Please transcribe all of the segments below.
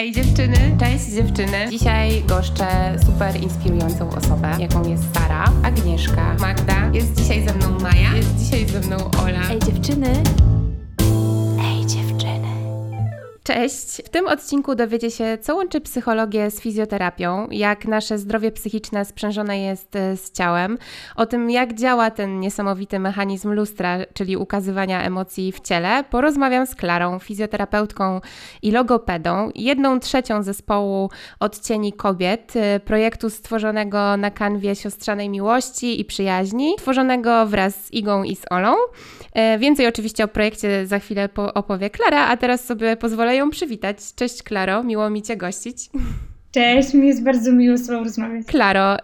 Ej dziewczyny, cześć dziewczyny. Dzisiaj goszczę super inspirującą osobę, jaką jest Sara, Agnieszka, Magda. Jest dzisiaj ze mną Maja, jest dzisiaj ze mną Ola. Ej dziewczyny. Cześć! W tym odcinku dowiecie się, co łączy psychologię z fizjoterapią, jak nasze zdrowie psychiczne sprzężone jest e, z ciałem, o tym, jak działa ten niesamowity mechanizm lustra, czyli ukazywania emocji w ciele. Porozmawiam z Klarą, fizjoterapeutką i logopedą, jedną trzecią zespołu Odcieni Kobiet, e, projektu stworzonego na kanwie siostrzanej miłości i przyjaźni, tworzonego wraz z Igą i z Olą. E, Więcej oczywiście o projekcie za chwilę po- opowie Klara, a teraz sobie pozwolę ją przywitać. Cześć Klaro, miło mi Cię gościć. Cześć, mi jest bardzo miło z Tobą rozmawiać. Klaro,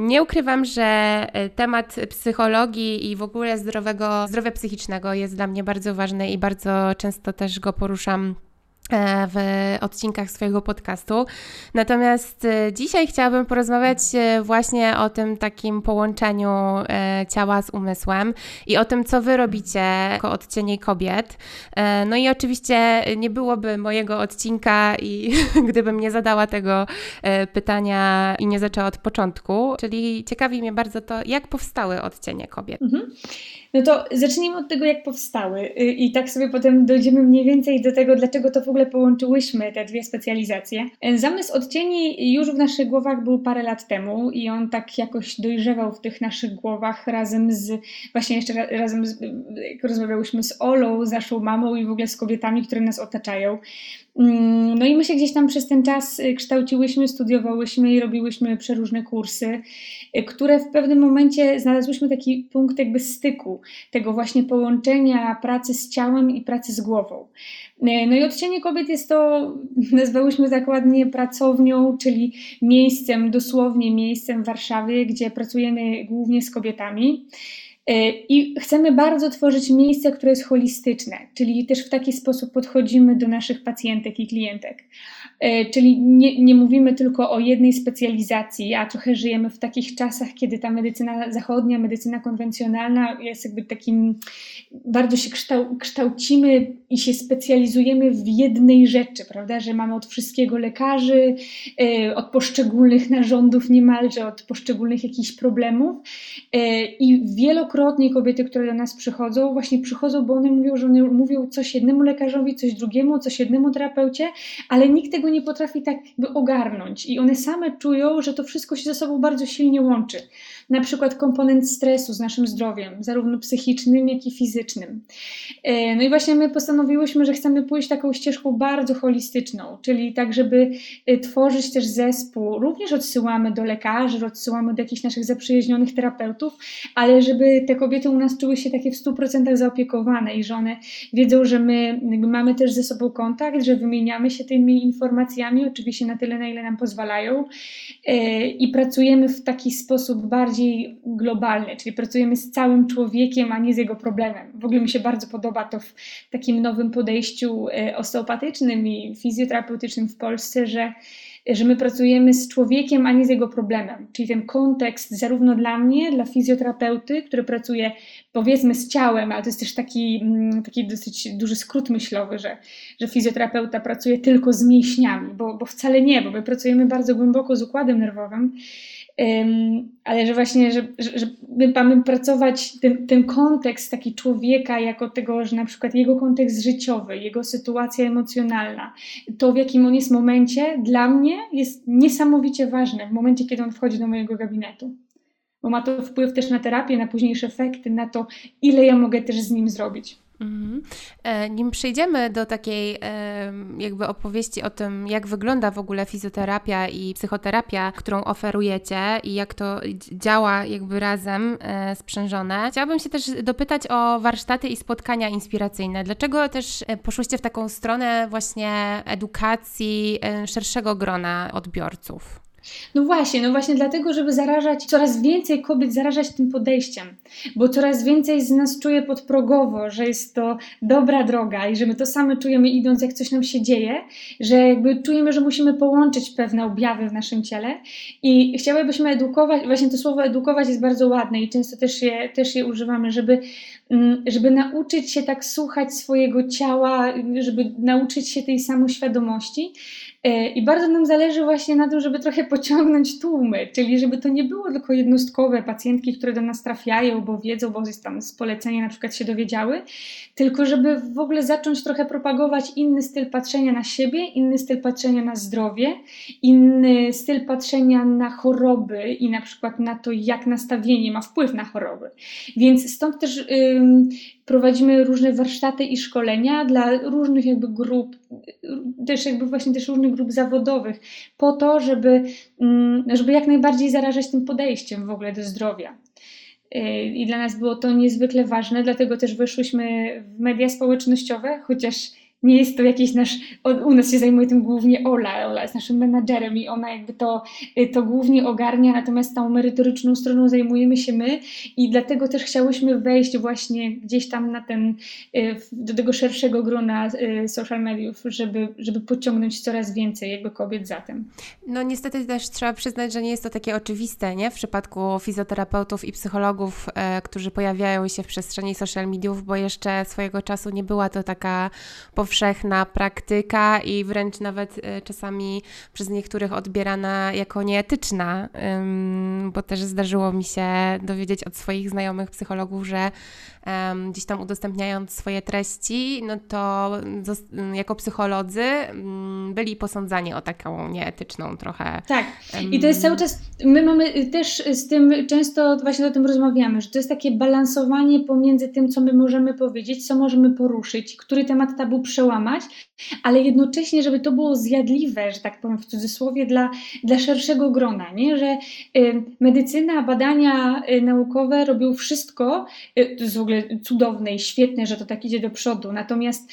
nie ukrywam, że e, temat psychologii i w ogóle zdrowego, zdrowia psychicznego jest dla mnie bardzo ważny i bardzo często też go poruszam w odcinkach swojego podcastu. Natomiast e, dzisiaj chciałabym porozmawiać e, właśnie o tym takim połączeniu e, ciała z umysłem i o tym, co wy robicie jako odcienie kobiet. E, No i oczywiście nie byłoby mojego odcinka i gdybym nie zadała tego e, pytania i nie zaczęła od początku, czyli ciekawi mnie bardzo to, jak powstały odcienie kobiet. Mhm. No to zacznijmy od tego, jak powstały. Y, I tak sobie potem dojdziemy mniej więcej do tego, dlaczego to w ogóle połączyłyśmy, te dwie specjalizacje. Zamysł odcieni już w naszych głowach był parę lat temu i on tak jakoś dojrzewał w tych naszych głowach razem z, właśnie jeszcze ra- razem z, jak rozmawiałyśmy z Olą, z naszą mamą i w ogóle z kobietami, które nas otaczają. Mm, No i my się gdzieś tam przez ten czas y, kształciłyśmy, studiowałyśmy i robiłyśmy przeróżne kursy, y, które w pewnym momencie znalazłyśmy taki punkt jakby styku, tego właśnie połączenia pracy z ciałem i pracy z głową. Y, No i odcienie kobiet jest to, nazwałyśmy tak ładnie pracownią, czyli miejscem, dosłownie miejscem w Warszawie, gdzie pracujemy głównie z kobietami. Y, I chcemy bardzo tworzyć miejsce, które jest holistyczne, czyli też w taki sposób podchodzimy do naszych pacjentek i klientek. Y, Czyli nie, nie mówimy tylko o jednej specjalizacji, a trochę żyjemy w takich czasach, kiedy ta medycyna zachodnia, medycyna konwencjonalna jest jakby takim, bardzo się kształ, kształcimy i się specjalizujemy w jednej rzeczy, prawda? Że mamy od wszystkiego lekarzy, y, od poszczególnych narządów niemalże, od poszczególnych jakichś problemów. E, I wielokrotnie kobiety, które do nas przychodzą, właśnie przychodzą, bo one mówią, że one mówią coś jednemu lekarzowi, coś drugiemu, coś jednemu terapeucie, ale nikt tego nie potrafi tak jakby ogarnąć. I one same czują, że to wszystko się ze sobą bardzo silnie łączy. Na przykład komponent stresu z naszym zdrowiem, zarówno psychicznym, jak i fizycznym. E, No i właśnie my postanowiłyśmy, że chcemy pójść taką ścieżką bardzo holistyczną, czyli tak, żeby e, tworzyć też zespół. Również odsyłamy do lekarzy, odsyłamy do jakichś naszych zaprzyjaźnionych terapeutów, ale żeby te kobiety u nas czuły się takie w 100% zaopiekowane i że one wiedzą, że my mamy też ze sobą kontakt, że wymieniamy się tymi informacjami, oczywiście na tyle, na ile nam pozwalają e, i pracujemy w taki sposób bardziej globalny, czyli pracujemy z całym człowiekiem, a nie z jego problemem. W ogóle mi się bardzo podoba to w takim nowym podejściu e, osteopatycznym i fizjoterapeutycznym w Polsce, że że my pracujemy z człowiekiem, a nie z jego problemem. Czyli ten kontekst zarówno dla mnie, dla fizjoterapeuty, który pracuje powiedzmy z ciałem, ale to jest też taki, mm, taki dosyć duży skrót myślowy, że, że fizjoterapeuta pracuje tylko z mięśniami, bo, bo wcale nie, bo my pracujemy bardzo głęboko z układem nerwowym. Ale że właśnie, że, że, że my mamy pracować ten, ten kontekst taki człowieka, jako tego, że na przykład jego kontekst życiowy, jego sytuacja emocjonalna, to w jakim on jest momencie, dla mnie jest niesamowicie ważne w momencie, kiedy on wchodzi do mojego gabinetu. Bo ma to wpływ też na terapię, na późniejsze efekty, na to, ile ja mogę też z nim zrobić. Mhm. E, Nim przejdziemy do takiej em, jakby opowieści o tym, jak wygląda w ogóle fizjoterapia i psychoterapia, którą oferujecie i jak to dz- działa jakby razem e, sprzężone, chciałabym się też dopytać o warsztaty i spotkania inspiracyjne. Dlaczego też e, poszłyście w taką stronę właśnie edukacji e, szerszego grona odbiorców? No właśnie, no właśnie dlatego, żeby zarażać coraz więcej kobiet, zarażać tym podejściem, bo coraz więcej z nas czuje podprogowo, że jest to dobra droga i że my to same czujemy idąc, jak coś nam się dzieje, że jakby czujemy, że musimy połączyć pewne objawy w naszym ciele. I chciałybyśmy edukować, właśnie to słowo edukować jest bardzo ładne i często też je, też je używamy, żeby, mm, żeby nauczyć się tak słuchać swojego ciała, żeby nauczyć się tej samoświadomości, I bardzo nam zależy właśnie na tym, żeby trochę pociągnąć tłumy, czyli żeby to nie było tylko jednostkowe pacjentki, które do nas trafiają, bo wiedzą, bo jest tam z polecenia na przykład się dowiedziały, tylko żeby w ogóle zacząć trochę propagować inny styl patrzenia na siebie, inny styl patrzenia na zdrowie, inny styl patrzenia na choroby i na przykład na to, jak nastawienie ma wpływ na choroby. Więc stąd też ym, prowadzimy różne warsztaty i szkolenia dla różnych jakby grup, też jakby właśnie też różnych grup zawodowych, po to, żeby, ym, żeby jak najbardziej zarażać tym podejściem w ogóle do zdrowia. Y, I dla nas było to niezwykle ważne, dlatego też weszłyśmy w media społecznościowe, chociaż nie jest to jakiś nasz, u nas się zajmuje tym głównie Ola, Ola jest naszym menadżerem i ona jakby to, y, to głównie ogarnia, natomiast tą merytoryczną stroną zajmujemy się my i dlatego też chciałyśmy wejść właśnie gdzieś tam na ten, y, do tego szerszego grona y, social mediów, żeby, żeby pociągnąć coraz więcej jakby kobiet za tym. No niestety też trzeba przyznać, że nie jest to takie oczywiste, nie? W przypadku fizjoterapeutów i psychologów, e, którzy pojawiają się w przestrzeni social mediów, bo jeszcze swojego czasu nie była to taka powszechna praktyka i wręcz nawet e, czasami przez niektórych odbierana jako nieetyczna, bo też zdarzyło mi się dowiedzieć od swoich znajomych psychologów, że gdzieś tam udostępniając swoje treści, no to jako psycholodzy mm, byli posądzani o taką nieetyczną trochę. Tak. I to jest cały czas, my mamy też z tym, często właśnie o tym rozmawiamy, że to jest takie balansowanie pomiędzy tym, co my możemy powiedzieć, co możemy poruszyć, który temat tabu przełamać, ale jednocześnie, żeby to było zjadliwe, że tak powiem w cudzysłowie, dla, dla szerszego grona, nie? że y, medycyna, badania y, naukowe robią wszystko, y, to jest w ogóle cudowne i świetne, że to tak idzie do przodu, natomiast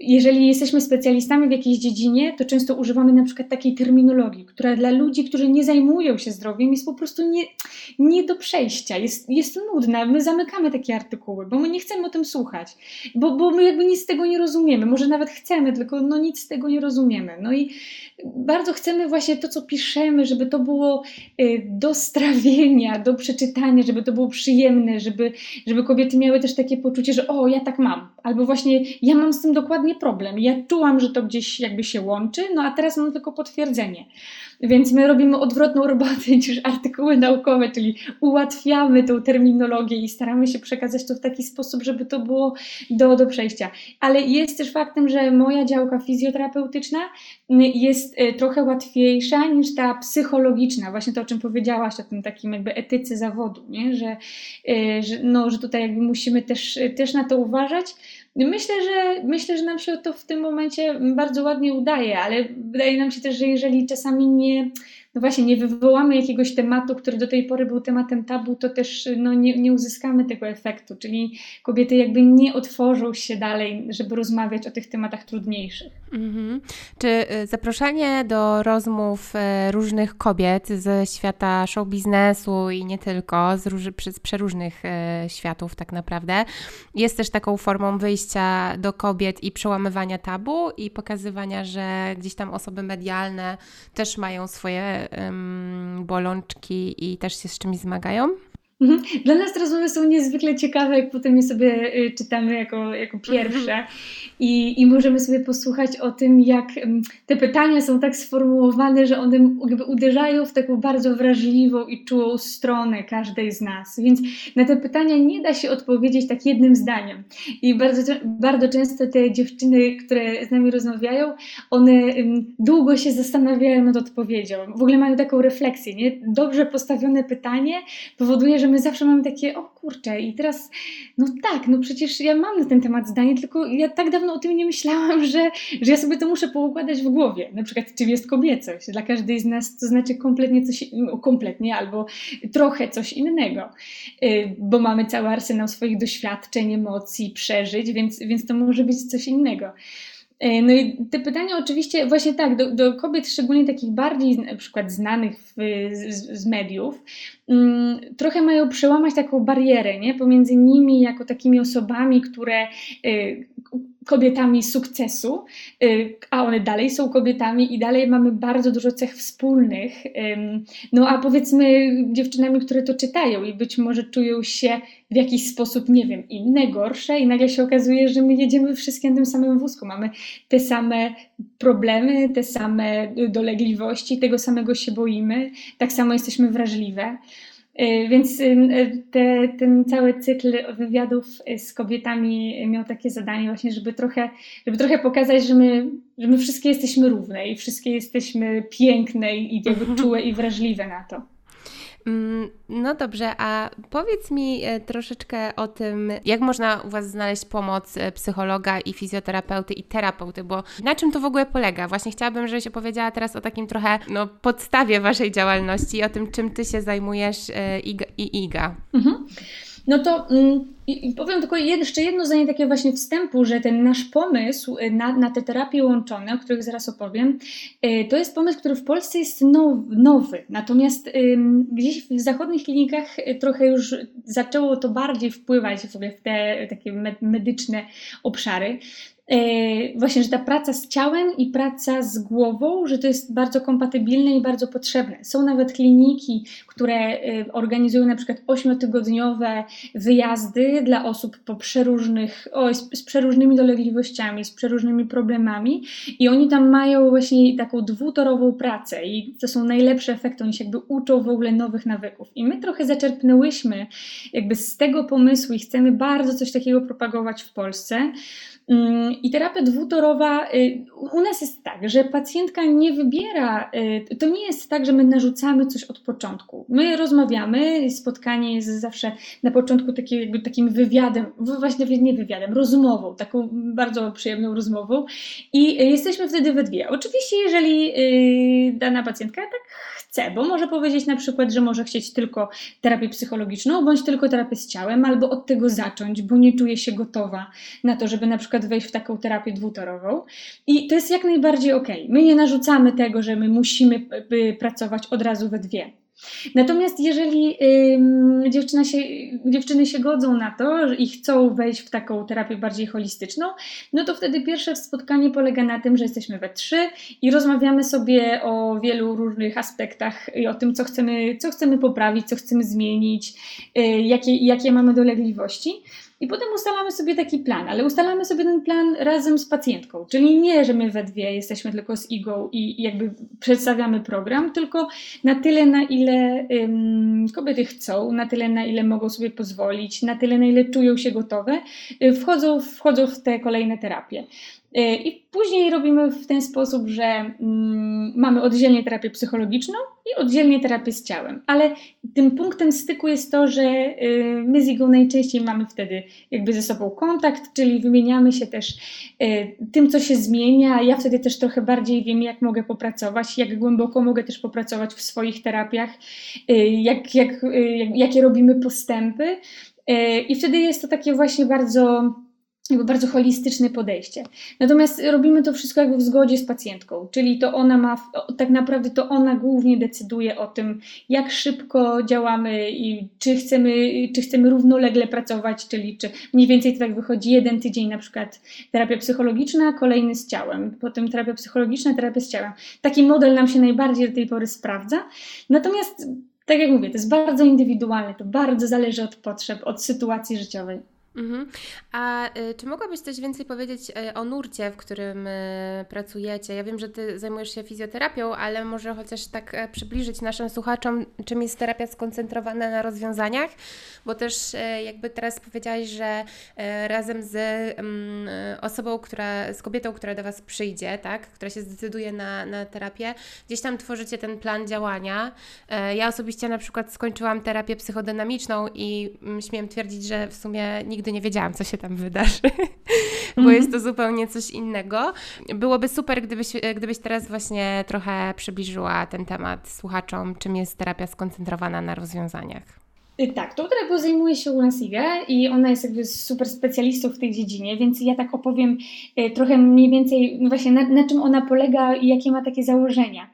jeżeli jesteśmy specjalistami w jakiejś dziedzinie, to często używamy na przykład takiej terminologii, która dla ludzi, którzy nie zajmują się zdrowiem, jest po prostu nie, nie do przejścia, jest, jest nudna. My zamykamy takie artykuły, bo my nie chcemy o tym słuchać, bo, bo my jakby nic z tego nie rozumiemy. Może nawet chcemy, tylko no nic z tego nie rozumiemy. No i bardzo chcemy właśnie to, co piszemy, żeby to było y, do strawienia, do przeczytania, żeby to było przyjemne, żeby, żeby kobiety miały też takie poczucie, że o, ja tak mam, albo właśnie ja mam z tym dokładnie problem. Ja czułam, że to gdzieś jakby się łączy, no a teraz mam tylko potwierdzenie. Więc my robimy odwrotną robotę niż artykuły naukowe, czyli ułatwiamy tą terminologię i staramy się przekazać to w taki sposób, żeby to było do, do przejścia. Ale jest też faktem, że moja działka fizjoterapeutyczna jest e, trochę łatwiejsza niż ta psychologiczna, właśnie to, o czym powiedziałaś, o tym takim jakby etyce zawodu, nie? Że, e, że, no, że tutaj jakby musimy też, też na to uważać. Myślę, że myślę, że nam się to w tym momencie bardzo ładnie udaje, ale wydaje nam się też, że jeżeli czasami nie, nie. No właśnie, nie wywołamy jakiegoś tematu, który do tej pory był tematem tabu, to też no, nie, nie uzyskamy tego efektu, czyli kobiety jakby nie otworzą się dalej, żeby rozmawiać o tych tematach trudniejszych. Mhm. Czy y, zaproszenie do rozmów y, różnych kobiet ze świata show biznesu i nie tylko, z, róż, z przeróżnych y, światów tak naprawdę, jest też taką formą wyjścia do kobiet i przełamywania tabu i pokazywania, że gdzieś tam osoby medialne też mają swoje bolączki i też się z czymś zmagają? Mhm. Dla nas te rozmowy są niezwykle ciekawe, jak potem je sobie y, czytamy jako, jako pierwsze mhm. I, i możemy sobie posłuchać o tym, jak te pytania są tak sformułowane, że one jakby uderzają w taką bardzo wrażliwą i czułą stronę każdej z nas. Więc na te pytania nie da się odpowiedzieć tak jednym zdaniem. I bardzo, bardzo często te dziewczyny, które z nami rozmawiają, one długo się zastanawiają nad odpowiedzią. W ogóle mają taką refleksję. Nie? Dobrze postawione pytanie powoduje, że my zawsze mamy takie, o kurczę, i teraz, no tak, no przecież ja mam na ten temat zdanie, tylko ja tak dawno o tym nie myślałam, że, że ja sobie to muszę poukładać w głowie. Na przykład, czym jest kobiecość. Dla każdej z nas to znaczy kompletnie coś, no, kompletnie albo trochę coś innego, y, bo mamy cały arsenał swoich doświadczeń, emocji, przeżyć, więc, więc to może być coś innego. E, no i te pytania oczywiście, właśnie tak, do, do kobiet, szczególnie takich bardziej na przykład znanych w, z, z, mediów, um, trochę mają przełamać taką barierę nie? pomiędzy nimi jako takimi osobami, które y, kobietami sukcesu, y, a one dalej są kobietami i dalej mamy bardzo dużo cech wspólnych. No a powiedzmy dziewczynami, które to czytają i być może czują się w jakiś sposób, nie wiem, inne, gorsze i nagle się okazuje, że my jedziemy wszystkie na tym samym wózku. Mamy te same problemy, te same dolegliwości, tego samego się boimy, tak samo jesteśmy wrażliwe. E, więc e, te, ten cały cykl wywiadów z kobietami miał takie zadanie właśnie, żeby trochę, żeby trochę pokazać, że my, że my wszystkie jesteśmy równe i wszystkie jesteśmy piękne i jakby czułe i wrażliwe na to. Mm, no dobrze, a powiedz mi e, troszeczkę o tym, jak można u Was znaleźć pomoc e, psychologa i fizjoterapeuty i terapeuty, bo na czym to w ogóle polega? Właśnie chciałabym, żebyś opowiedziała teraz o takim trochę no, podstawie Waszej działalności i o tym, czym Ty się zajmujesz e, i Iga. Mhm. No to mm, i powiem tylko jeszcze jedno zdanie takie właśnie wstępu, że ten nasz pomysł y, na, na te terapie łączone, o których zaraz opowiem, y, to jest pomysł, który w Polsce jest nowy. Natomiast gdzieś w zachodnich klinikach y, trochę już zaczęło to bardziej wpływać w ogóle w te takie medyczne obszary. E, właśnie, że ta praca z ciałem i praca z głową, że to jest bardzo kompatybilne i bardzo potrzebne. Są nawet kliniki, które e, organizują na przykład ośmiotygodniowe wyjazdy dla osób po przeróżnych, o, z, przeróżnymi dolegliwościami, z przeróżnymi problemami i oni tam mają właśnie taką dwutorową pracę i to są najlepsze efekty, oni się jakby uczą w ogóle nowych nawyków. I my trochę zaczerpnęłyśmy jakby z tego pomysłu i chcemy bardzo coś takiego propagować w Polsce. I terapia dwutorowa y, u nas jest tak, że pacjentka nie wybiera, y, to nie jest tak, że my narzucamy coś od początku. My rozmawiamy, spotkanie jest zawsze na początku taki, jakby takim wywiadem, właśnie nie wywiadem, rozmową, taką bardzo przyjemną rozmową i jesteśmy wtedy we dwie. Oczywiście, jeżeli y, dana pacjentka tak chce, bo może powiedzieć na przykład, że może chcieć tylko terapię psychologiczną, bądź tylko terapię z ciałem, albo od tego zacząć, bo nie czuje się gotowa na to, żeby na przykład wejść w taką terapię dwutorową. I to jest jak najbardziej ok. My nie narzucamy tego, że my musimy pracować od razu we dwie. Natomiast jeżeli dziewczyna się, dziewczyny się godzą na to i chcą wejść w taką terapię bardziej holistyczną, no to wtedy pierwsze spotkanie polega na tym, że jesteśmy we trzy i rozmawiamy sobie o wielu różnych aspektach i o tym, co chcemy, co chcemy poprawić, co chcemy zmienić, y, jakie, jakie mamy dolegliwości. I potem ustalamy sobie taki plan, ale ustalamy sobie ten plan razem z pacjentką. Czyli nie, że my we dwie jesteśmy tylko z igą i jakby przedstawiamy program, tylko na tyle, na ile um, kobiety chcą, na tyle, na ile mogą sobie pozwolić, na tyle, na ile czują się gotowe, y, wchodzą, wchodzą w te kolejne terapie. Y, I później robimy w ten sposób, że mm, mamy oddzielnie terapię psychologiczną i oddzielnie terapię z ciałem. Ale tym punktem styku jest to, że y, my z Igą najczęściej mamy wtedy jakby ze sobą kontakt, czyli wymieniamy się też y, tym, co się zmienia. Ja wtedy też trochę bardziej wiem, jak mogę popracować, jak głęboko mogę też popracować w swoich terapiach, jak, jak, jak, jakie robimy postępy. I wtedy jest to takie właśnie bardzo jakby bardzo holistyczne podejście. Natomiast robimy to wszystko jakby w zgodzie z pacjentką, czyli to ona ma, tak naprawdę to ona głównie decyduje o tym, jak szybko działamy i czy chcemy, czy chcemy równolegle pracować, czyli czy mniej więcej to tak wychodzi jeden tydzień na przykład terapia psychologiczna, kolejny z ciałem, potem terapia psychologiczna, terapia z ciałem. Taki model nam się najbardziej do tej pory sprawdza. Natomiast tak jak mówię, to jest bardzo indywidualne, to bardzo zależy od potrzeb, od sytuacji życiowej. Mhm. A y, czy mogłabyś coś więcej powiedzieć y, o nurcie, w którym y, pracujecie? Ja wiem, że Ty zajmujesz się fizjoterapią, ale może chociaż tak e, przybliżyć naszym słuchaczom, czym jest terapia skoncentrowana na rozwiązaniach, bo też e, jakby teraz powiedziałaś, że e, razem z mm, osobą, która, z kobietą, która do Was przyjdzie, tak, która się zdecyduje na, na terapię, gdzieś tam tworzycie ten plan działania. Ja osobiście na przykład skończyłam terapię psychodynamiczną i mm, śmiem twierdzić, że w sumie nigdy nigdy nie wiedziałam, co się tam wydarzy, bo mm -hmm. jest to zupełnie coś innego. Byłoby super, gdybyś, gdybyś teraz właśnie trochę przybliżyła ten temat słuchaczom, czym jest terapia skoncentrowana na rozwiązaniach. Tak, tą terapią zajmuje się u nas Iga i ona jest jakby super specjalistą w tej dziedzinie, więc ja tak opowiem trochę mniej więcej no właśnie na, na czym ona polega i jakie ma takie założenia.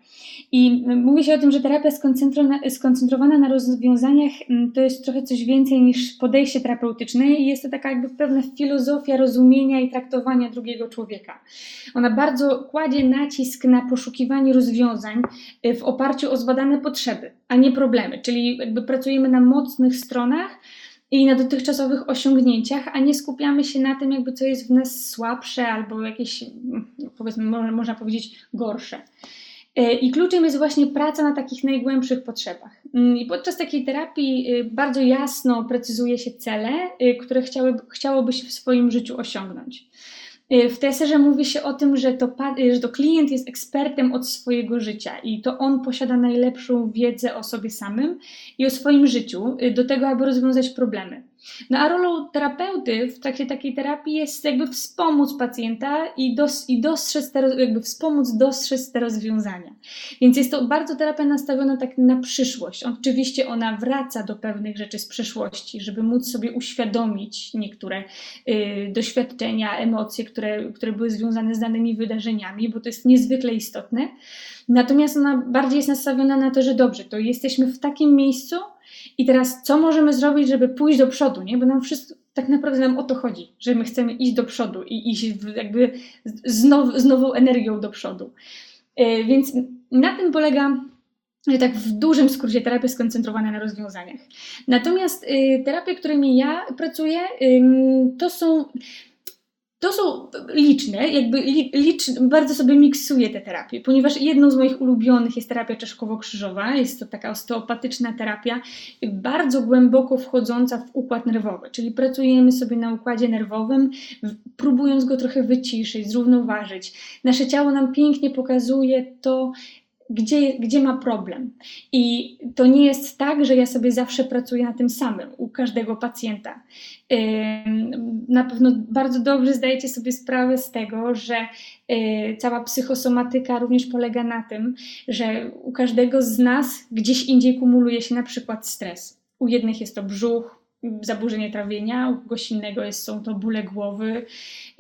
I mówi się o tym, że terapia skoncentrowana na rozwiązaniach mm, to jest trochę coś więcej niż podejście terapeutyczne i jest to taka jakby pewna filozofia rozumienia i traktowania drugiego człowieka. Ona bardzo kładzie nacisk na poszukiwanie rozwiązań y, w oparciu o zbadane potrzeby, a nie problemy, czyli jakby pracujemy na mocnych stronach, i na dotychczasowych osiągnięciach, a nie skupiamy się na tym, jakby co jest w nas słabsze albo jakieś, mm, powiedzmy, można powiedzieć, gorsze. E, I kluczem jest właśnie praca na takich najgłębszych potrzebach. Mm, I podczas takiej terapii y, bardzo jasno precyzuje się cele, y, które chciałyby, chciałoby się w swoim życiu osiągnąć. Y, w TSR mówi się o tym, że to, że to klient jest ekspertem od swojego życia i to on posiada najlepszą wiedzę o sobie samym i o swoim życiu do tego, aby rozwiązać problemy. No a rolą terapeuty w trakcie takiej terapii jest jakby wspomóc pacjenta i, dos, i dostrzec te, jakby wspomóc dostrzec te rozwiązania. Więc jest to bardzo terapia nastawiona tak na przyszłość. Oczywiście ona wraca do pewnych rzeczy z przeszłości, żeby móc sobie uświadomić niektóre y, doświadczenia, emocje, które, które były związane z danymi wydarzeniami, bo to jest niezwykle istotne. Natomiast ona bardziej jest nastawiona na to, że dobrze, to jesteśmy w takim miejscu, i teraz, co możemy zrobić, żeby pójść do przodu, nie? Bo nam wszystko, tak naprawdę nam o to chodzi, że my chcemy iść do przodu i iść jakby z, now, z nową energią do przodu. Yy, więc na tym polega tak w dużym skrócie terapia skoncentrowana na rozwiązaniach. Natomiast y, terapie, którymi ja pracuję, to są to są liczne, jakby liczne, bardzo sobie miksuję te terapie, ponieważ jedną z moich ulubionych jest terapia czeszkowo-krzyżowa. Jest to taka osteopatyczna terapia, bardzo głęboko wchodząca w układ nerwowy, czyli pracujemy sobie na układzie nerwowym, próbując go trochę wyciszyć, zrównoważyć. Nasze ciało nam pięknie pokazuje to, gdzie, gdzie ma problem. I to nie jest tak, że ja sobie zawsze pracuję na tym samym u każdego pacjenta. Na pewno bardzo dobrze zdajecie sobie sprawę z tego, że y, cała psychosomatyka również polega na tym, że u każdego z nas gdzieś indziej kumuluje się na przykład stres. U jednych jest to brzuch, zaburzenie trawienia, u kogoś innego jest, są to bóle głowy,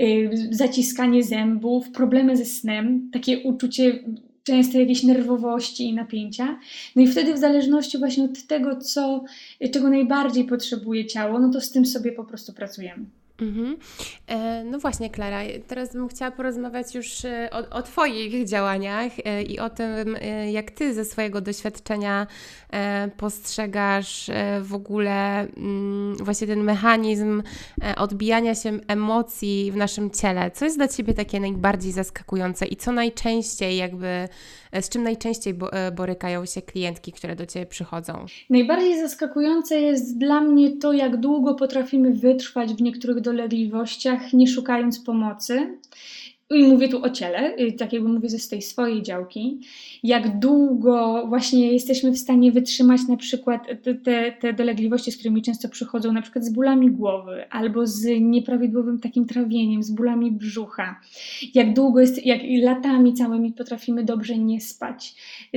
y, zaciskanie zębów, problemy ze snem, takie uczucie często jakiejś nerwowości i napięcia. No i wtedy w zależności właśnie od tego, co, czego najbardziej potrzebuje ciało, no to z tym sobie po prostu pracujemy. Mhm. E, no właśnie, Klara, teraz bym chciała porozmawiać już e, o, o Twoich działaniach e, i o tym, jak Ty ze swojego doświadczenia postrzegasz w ogóle mm, właśnie ten mechanizm odbijania się emocji w naszym ciele. Co jest dla Ciebie takie najbardziej zaskakujące i co najczęściej jakby z czym najczęściej e, borykają się klientki, które do Ciebie przychodzą? Najbardziej zaskakujące jest dla mnie to, jak długo potrafimy wytrwać w niektórych dolegliwościach, nie szukając pomocy. I mówię tu o ciele, y, tak jakby mówię ze tej swojej działki, jak długo właśnie jesteśmy w stanie wytrzymać na przykład te, te dolegliwości, z którymi często przychodzą, na przykład z bólami głowy albo z nieprawidłowym takim trawieniem, z bólami brzucha. Jak długo jest, jak latami całymi potrafimy dobrze nie spać,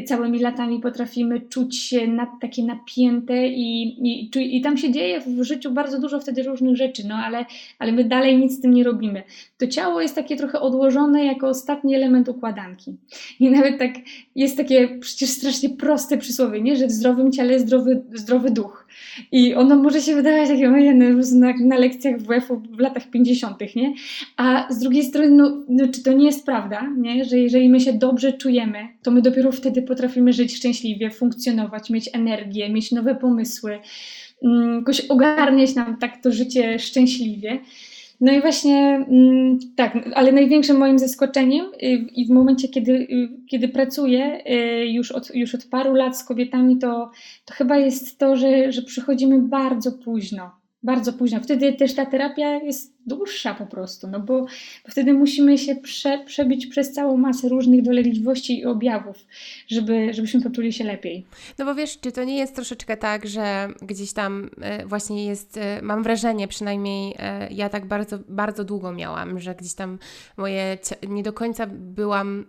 całymi latami potrafimy czuć się takie napięte i, i, i tam się dzieje w życiu bardzo dużo wtedy różnych rzeczy, no ale, ale my dalej nic z tym nie robimy. To ciało jest takie trochę odłożone odłożone jako ostatni element układanki. I nawet tak jest takie przecież strasznie proste przysłowie, nie? że w zdrowym ciele zdrowy, zdrowy duch. I ono może się wydawać takie ojenne na, na lekcjach WF-u w latach 50., nie? A z drugiej strony, no, no, czy to nie jest prawda, nie? że jeżeli my się dobrze czujemy, to my dopiero wtedy potrafimy żyć szczęśliwie, funkcjonować, mieć energię, mieć nowe pomysły, mm, jakoś ogarniać nam tak to życie szczęśliwie. No i właśnie mm, tak, ale największym moim zaskoczeniem y, i w momencie, kiedy, y, kiedy pracuję y, już od, już od paru lat z kobietami, to, to chyba jest to, że, że przychodzimy bardzo późno bardzo późno. Wtedy też ta terapia jest dłuższa po prostu, no bo, bo wtedy musimy się prze, przebić przez całą masę różnych dolegliwości i objawów, żeby, żebyśmy poczuli się lepiej. No bo wiesz, czy to nie jest troszeczkę tak, że gdzieś tam e, właśnie jest, e, mam wrażenie, przynajmniej e, ja tak bardzo, bardzo długo miałam, że gdzieś tam moje, nie do końca byłam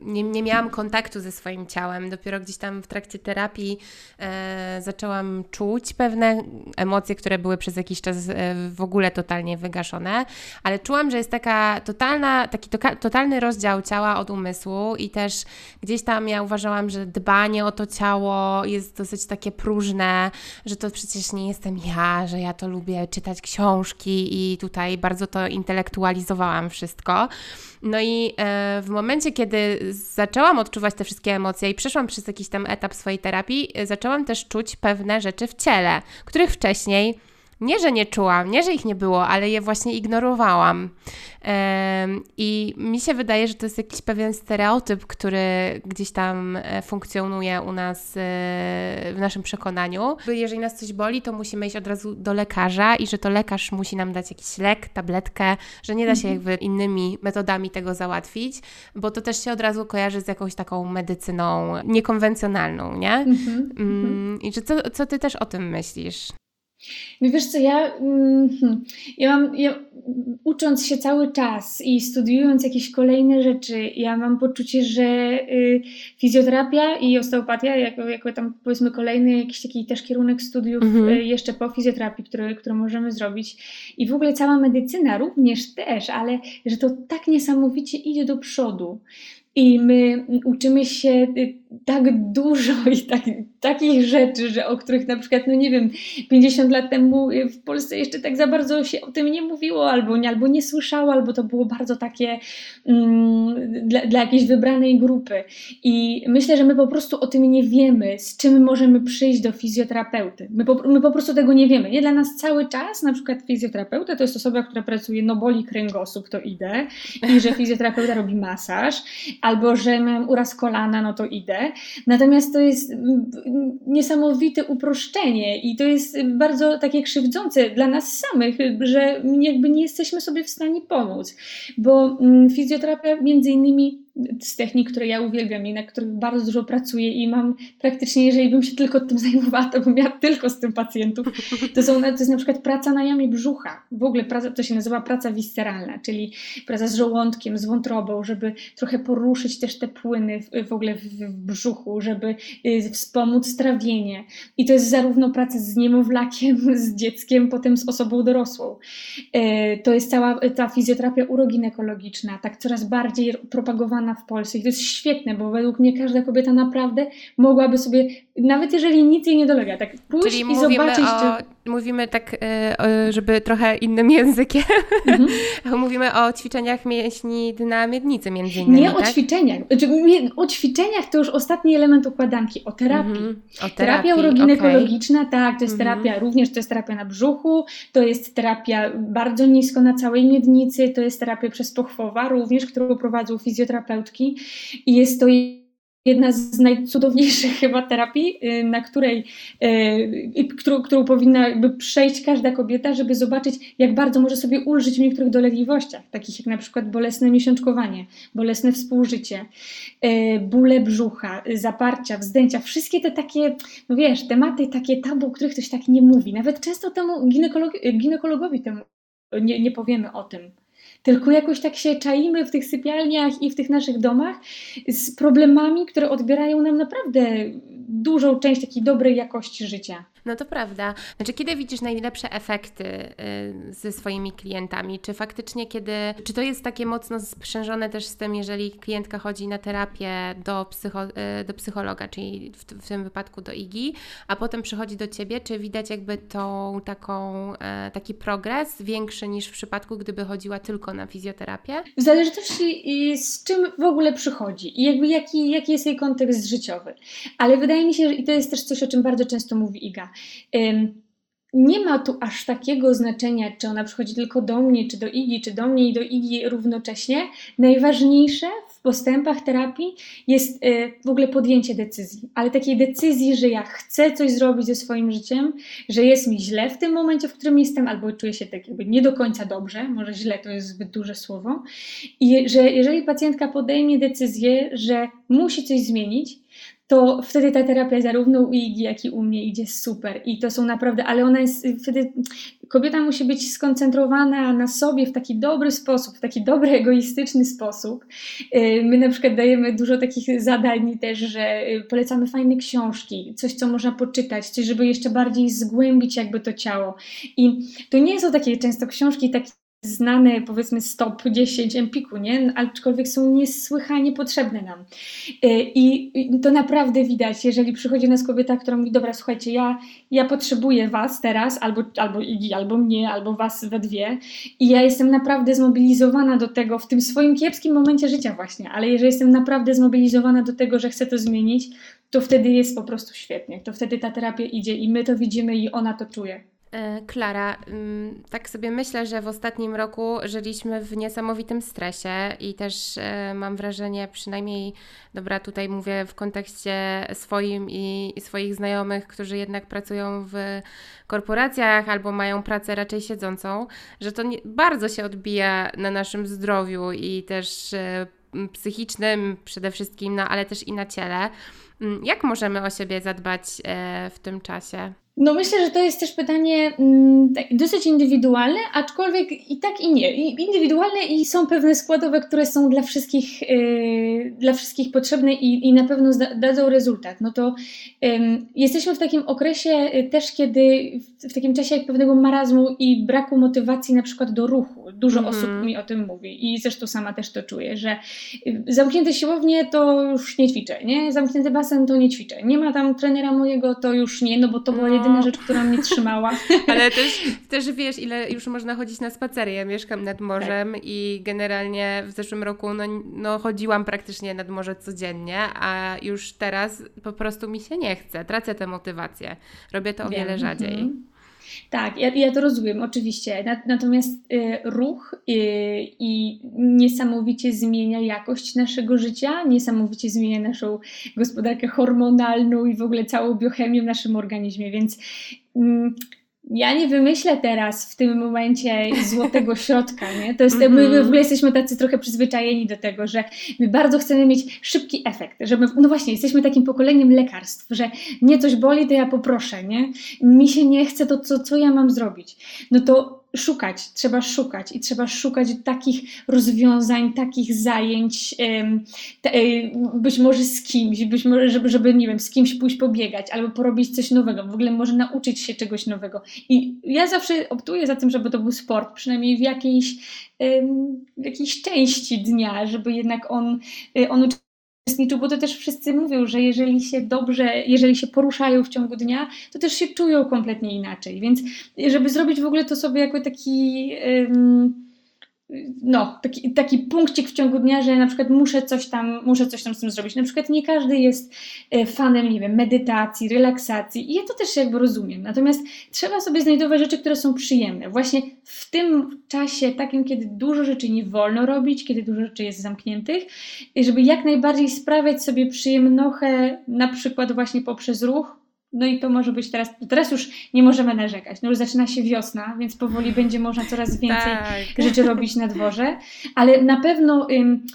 nie, nie miałam kontaktu ze swoim ciałem. Dopiero gdzieś tam w trakcie terapii e, zaczęłam czuć pewne emocje, które były przez jakiś czas e, w ogóle totalnie wygaszone, ale czułam, że jest taka totalna, taki to, totalny rozdział ciała od umysłu i też gdzieś tam ja uważałam, że dbanie o to ciało jest dosyć takie próżne, że to przecież nie jestem ja, że ja to lubię czytać książki i tutaj bardzo to intelektualizowałam wszystko. No i e, w momencie, kiedy zaczęłam odczuwać te wszystkie emocje i przeszłam przez jakiś tam etap swojej terapii, e, zaczęłam też czuć pewne rzeczy w ciele, których wcześniej nie, że nie czułam, nie, że ich nie było, ale je właśnie ignorowałam. I mi się wydaje, że to jest jakiś pewien stereotyp, który gdzieś tam e, funkcjonuje u nas e, w naszym przekonaniu. Jeżeli nas coś boli, to musimy iść od razu do lekarza i że to lekarz musi nam dać jakiś lek, tabletkę, że nie da się mhm. jakby innymi metodami tego załatwić, bo to też się od razu kojarzy z jakąś taką medycyną niekonwencjonalną, nie? Mhm. Mm, I że co, co ty też o tym myślisz? No wiesz co, ja, mm, hmm, ja mam, ja, ucząc się cały czas i studiując jakieś kolejne rzeczy, ja mam poczucie, że y, fizjoterapia i osteopatia, jako, jako tam powiedzmy kolejny jakiś taki też kierunek studiów mhm. y, jeszcze po fizjoterapii, które, możemy zrobić i w ogóle cała medycyna również też, ale że to tak niesamowicie idzie do przodu. I my uczymy się y, tak dużo i tak, takich rzeczy, że o których na przykład, no nie wiem, 50 lat temu w Polsce jeszcze tak za bardzo się o tym nie mówiło, albo nie, albo nie słyszało, albo to było bardzo takie mm, dla, dla jakiejś wybranej grupy. I myślę, że my po prostu o tym nie wiemy, z czym możemy przyjść do fizjoterapeuty. My po, my po prostu tego nie wiemy. Nie dla nas cały czas, na przykład fizjoterapeuta to jest osoba, która pracuje, no boli kręgosłup, to idę, i że fizjoterapeuta robi masaż, albo że mam uraz kolana, no to idę. Natomiast to jest niesamowite uproszczenie i to jest bardzo takie krzywdzące dla nas samych, że jakby nie jesteśmy sobie w stanie pomóc, bo mm, fizjoterapia między innymi z technik, które ja uwielbiam i na których bardzo dużo pracuję i mam praktycznie, jeżeli bym się tylko tym zajmowała, to bym miała tylko z tym pacjentów. To, są, to jest na przykład praca na jamie brzucha. W ogóle praca, to się nazywa praca visceralna, czyli praca z żołądkiem, z wątrobą, żeby trochę poruszyć też te płyny w, w ogóle w, w brzuchu, żeby y, wspomóc trawienie. I to jest zarówno praca z niemowlakiem, z dzieckiem, potem z osobą dorosłą. Y, to jest cała ta fizjoterapia uroginekologiczna, tak coraz bardziej propagowana w Polsce. I to jest świetne, bo według mnie każda kobieta naprawdę mogłaby sobie, nawet jeżeli nic jej nie dolega, tak pójść Czyli i zobaczyć. O, czy... Mówimy tak, e, żeby trochę innym językiem. Mhm. mówimy o ćwiczeniach mięśni na miednicy między innymi. Nie tak? o ćwiczeniach. Znaczy, o ćwiczeniach to już ostatni element układanki, o terapii. Mhm. O terapii. Terapia uroginekologiczna, okay. tak, to jest mhm. terapia, również to jest terapia na brzuchu, to jest terapia bardzo nisko na całej miednicy, to jest terapia przez pochwowa również, którą prowadzą fizjoterapeuci terapeutki i jest to jedna z najcudowniejszych chyba terapii, y, na której, y, którą, którą powinna jakby przejść każda kobieta, żeby zobaczyć, jak bardzo może sobie ulżyć w niektórych dolegliwościach, takich jak na przykład bolesne miesiączkowanie, bolesne współżycie, y, bóle brzucha, zaparcia, wzdęcia, wszystkie te takie, no wiesz, tematy takie tabu, o których ktoś tak nie mówi. Nawet często temu ginekolog ginekologowi temu nie, nie powiemy o tym tylko jakoś tak się czaimy w tych sypialniach i w tych naszych domach z problemami, które odbierają nam naprawdę dużą część takiej dobrej jakości życia. No to prawda. Znaczy, kiedy widzisz najlepsze efekty y, ze swoimi klientami? Czy faktycznie kiedy, czy to jest takie mocno sprzężone też z tym, jeżeli klientka chodzi na terapię do, psycho, y, do psychologa, czyli w, w tym wypadku do IGI, a potem przychodzi do Ciebie, czy widać jakby tą taką, e, taki progres większy niż w przypadku, gdyby chodziła tylko na fizjoterapię? W zależności z czym w ogóle przychodzi i jakby jaki, jaki jest jej kontekst życiowy. Ale wydaje mi się, że i to jest też coś, o czym bardzo często mówi Iga, nie ma tu aż takiego znaczenia, czy ona przychodzi tylko do mnie, czy do Igi, czy do mnie i do Igi równocześnie. Najważniejsze w postępach terapii jest y, w ogóle podjęcie decyzji, ale takiej decyzji, że ja chcę coś zrobić ze swoim życiem, że jest mi źle w tym momencie, w którym jestem, albo czuję się tak jakby nie do końca dobrze, może źle to jest zbyt duże słowo, i że jeżeli pacjentka podejmie decyzję, że musi coś zmienić, to wtedy ta terapia zarówno u Igi, jak i u mnie idzie super. I to są naprawdę, ale ona jest wtedy, kobieta musi być skoncentrowana na sobie w taki dobry sposób, w taki dobry, egoistyczny sposób. Y, my na przykład dajemy dużo takich zadań też, że y, polecamy fajne książki, coś, co można poczytać, żeby jeszcze bardziej zgłębić jakby to ciało. I to nie są takie często książki takie znane, powiedzmy, stop 10 Empiku, nie? Aczkolwiek są niesłychanie potrzebne nam. E, I to naprawdę widać, jeżeli przychodzi nas kobieta, która mówi, dobra, słuchajcie, ja, ja potrzebuję was teraz, albo, albo Igi, albo mnie, albo was we dwie i ja jestem naprawdę zmobilizowana do tego w tym swoim kiepskim momencie życia właśnie, ale jeżeli jestem naprawdę zmobilizowana do tego, że chcę to zmienić, to wtedy jest po prostu świetnie. To wtedy ta terapia idzie i my to widzimy i ona to czuje. E, Klara, mm, tak sobie myślę, że w ostatnim roku żyliśmy w niesamowitym stresie i też e, mam wrażenie, przynajmniej, dobra, tutaj mówię w kontekście swoim i swoich znajomych, którzy jednak pracują w korporacjach albo mają pracę raczej siedzącą, że to bardzo się odbija na naszym zdrowiu i też e, psychicznym przede wszystkim, no ale też i na ciele. Mm, jak możemy o siebie zadbać w tym czasie? No myślę, że to jest też pytanie mm, tak, dosyć indywidualne, aczkolwiek i tak i nie. Indywidualne i są pewne składowe, które są dla wszystkich, yy, dla wszystkich potrzebne i, i na pewno dadzą rezultat. No to jesteśmy w takim okresie yy, też, kiedy w, w, takim czasie pewnego marazmu i braku motywacji na przykład do ruchu. Dużo mm -hmm. osób mi o tym mówi i zresztą sama też to czuję, że y, zamknięte siłownie to już nie ćwiczę, nie? Zamknięty basen to nie ćwiczę. Nie ma tam trenera mojego, to już nie, no bo to było no jedyna rzecz, która mnie trzymała. Ale też, też wiesz, ile już można chodzić na spacery. Ja mieszkam nad morzem tak. i generalnie w zeszłym roku no, no, chodziłam praktycznie nad morze codziennie, a już teraz po prostu mi się nie chce. Tracę tę motywację. Robię to o Wiem. wiele rzadziej. Mhm. Tak, ja, ja to rozumiem, oczywiście. Natomiast y, ruch y, i niesamowicie zmienia jakość naszego życia, niesamowicie zmienia naszą gospodarkę hormonalną i w ogóle całą biochemię w naszym organizmie, więc. Y, ja nie wymyślę teraz w tym momencie złotego środka, nie? To jest, my, my w mhm. ogóle jesteśmy tacy trochę przyzwyczajeni do tego, że my bardzo chcemy mieć szybki efekt, żeby, no właśnie, jesteśmy takim pokoleniem lekarstw, że mnie coś boli, to ja poproszę, nie? Mi się nie chce, to co, co ja mam zrobić? No to szukać, trzeba szukać i trzeba szukać takich rozwiązań, takich zajęć, być może z kimś, być może, żeby, żeby, nie wiem, z kimś pójść pobiegać albo porobić coś nowego, w ogóle może nauczyć się czegoś nowego. I ja zawsze optuję za tym, żeby to był sport, przynajmniej w jakiejś, w jakiejś części dnia, żeby jednak on, y, on uczestniczył, bo to też wszyscy mówią, że jeżeli się dobrze, jeżeli się poruszają w ciągu dnia, to też się czują kompletnie inaczej. Więc żeby zrobić w ogóle to sobie jako taki. No, taki, taki punkcik w ciągu dnia, że na przykład muszę coś tam, muszę coś tam z tym zrobić. Na przykład nie każdy jest e, fanem, nie wiem, medytacji, relaksacji i ja to też jakby rozumiem. Natomiast trzeba sobie znajdować rzeczy, które są przyjemne. Właśnie w tym czasie takim, kiedy dużo rzeczy nie wolno robić, kiedy dużo rzeczy jest zamkniętych, żeby jak najbardziej sprawiać sobie przyjemnochę, na przykład właśnie poprzez ruch, no i to może być teraz, teraz już nie możemy narzekać. No już zaczyna się wiosna, więc powoli będzie można coraz więcej tak. rzeczy robić na dworze, ale na pewno ym,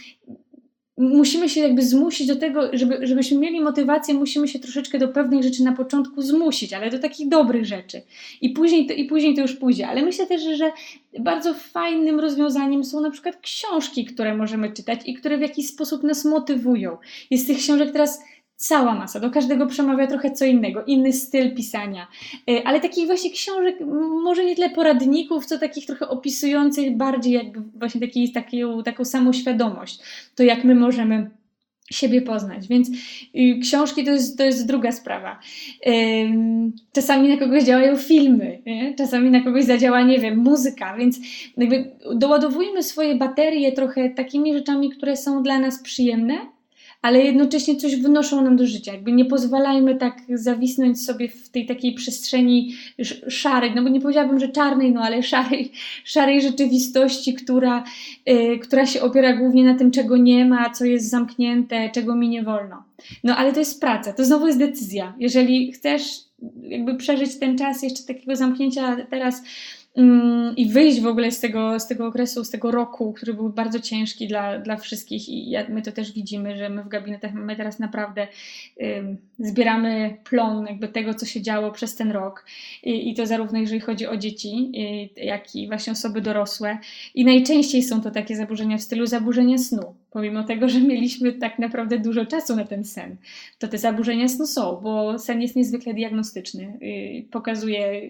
musimy się jakby zmusić do tego, żeby, żebyśmy mieli motywację, musimy się troszeczkę do pewnych rzeczy na początku zmusić, ale do takich dobrych rzeczy. I później to, i później to już pójdzie. Ale myślę też, że bardzo fajnym rozwiązaniem są na przykład książki, które możemy czytać i które w jakiś sposób nas motywują. Jest tych książek teraz cała masa. Do każdego przemawia trochę co innego, inny styl pisania. E, ale takich właśnie książek, może nie tyle poradników, co takich trochę opisujących bardziej jakby właśnie taki, taką, taką samoświadomość. To jak my możemy siebie poznać. Więc y, książki to jest, to jest druga sprawa. czasami na kogoś działają filmy, nie? czasami na kogoś zadziała, nie wiem, muzyka, więc jakby doładowujmy swoje baterie trochę takimi rzeczami, które są dla nas przyjemne, ale jednocześnie coś wnoszą nam do życia. Jakby nie pozwalajmy tak zawisnąć sobie w tej takiej przestrzeni szarej, no bo nie powiedziałabym, że czarnej, no ale szarej, szarej rzeczywistości, która, yy, która się opiera głównie na tym, czego nie ma, co jest zamknięte, czego mi nie wolno. No ale to jest praca, to znowu jest decyzja. Jeżeli chcesz jakby przeżyć ten czas jeszcze takiego zamknięcia teraz i wyjść w ogóle z tego, z tego okresu, z tego roku, który był bardzo ciężki dla, dla wszystkich i my to też widzimy, że my w gabinetach mamy teraz naprawdę zbieramy plon jakby tego, co się działo przez ten rok. I, i to zarówno jeżeli chodzi o dzieci, jak i właśnie osoby dorosłe. I najczęściej są to takie zaburzenia w stylu zaburzenia snu, pomimo tego, że mieliśmy tak naprawdę dużo czasu na ten sen, to te zaburzenia snu są, bo sen jest niezwykle diagnostyczny, pokazuje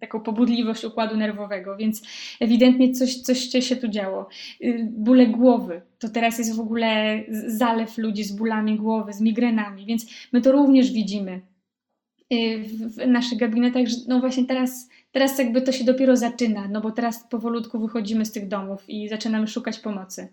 taką pobudliwość układu nerwowego, więc ewidentnie coś, coś się tu działo. Y, bóle głowy, to teraz jest w ogóle zalew ludzi z bólami głowy, z migrenami, więc my to również widzimy y, w naszych gabinetach, że no właśnie teraz, teraz jakby to się dopiero zaczyna, no bo teraz powolutku wychodzimy z tych domów i zaczynamy szukać pomocy.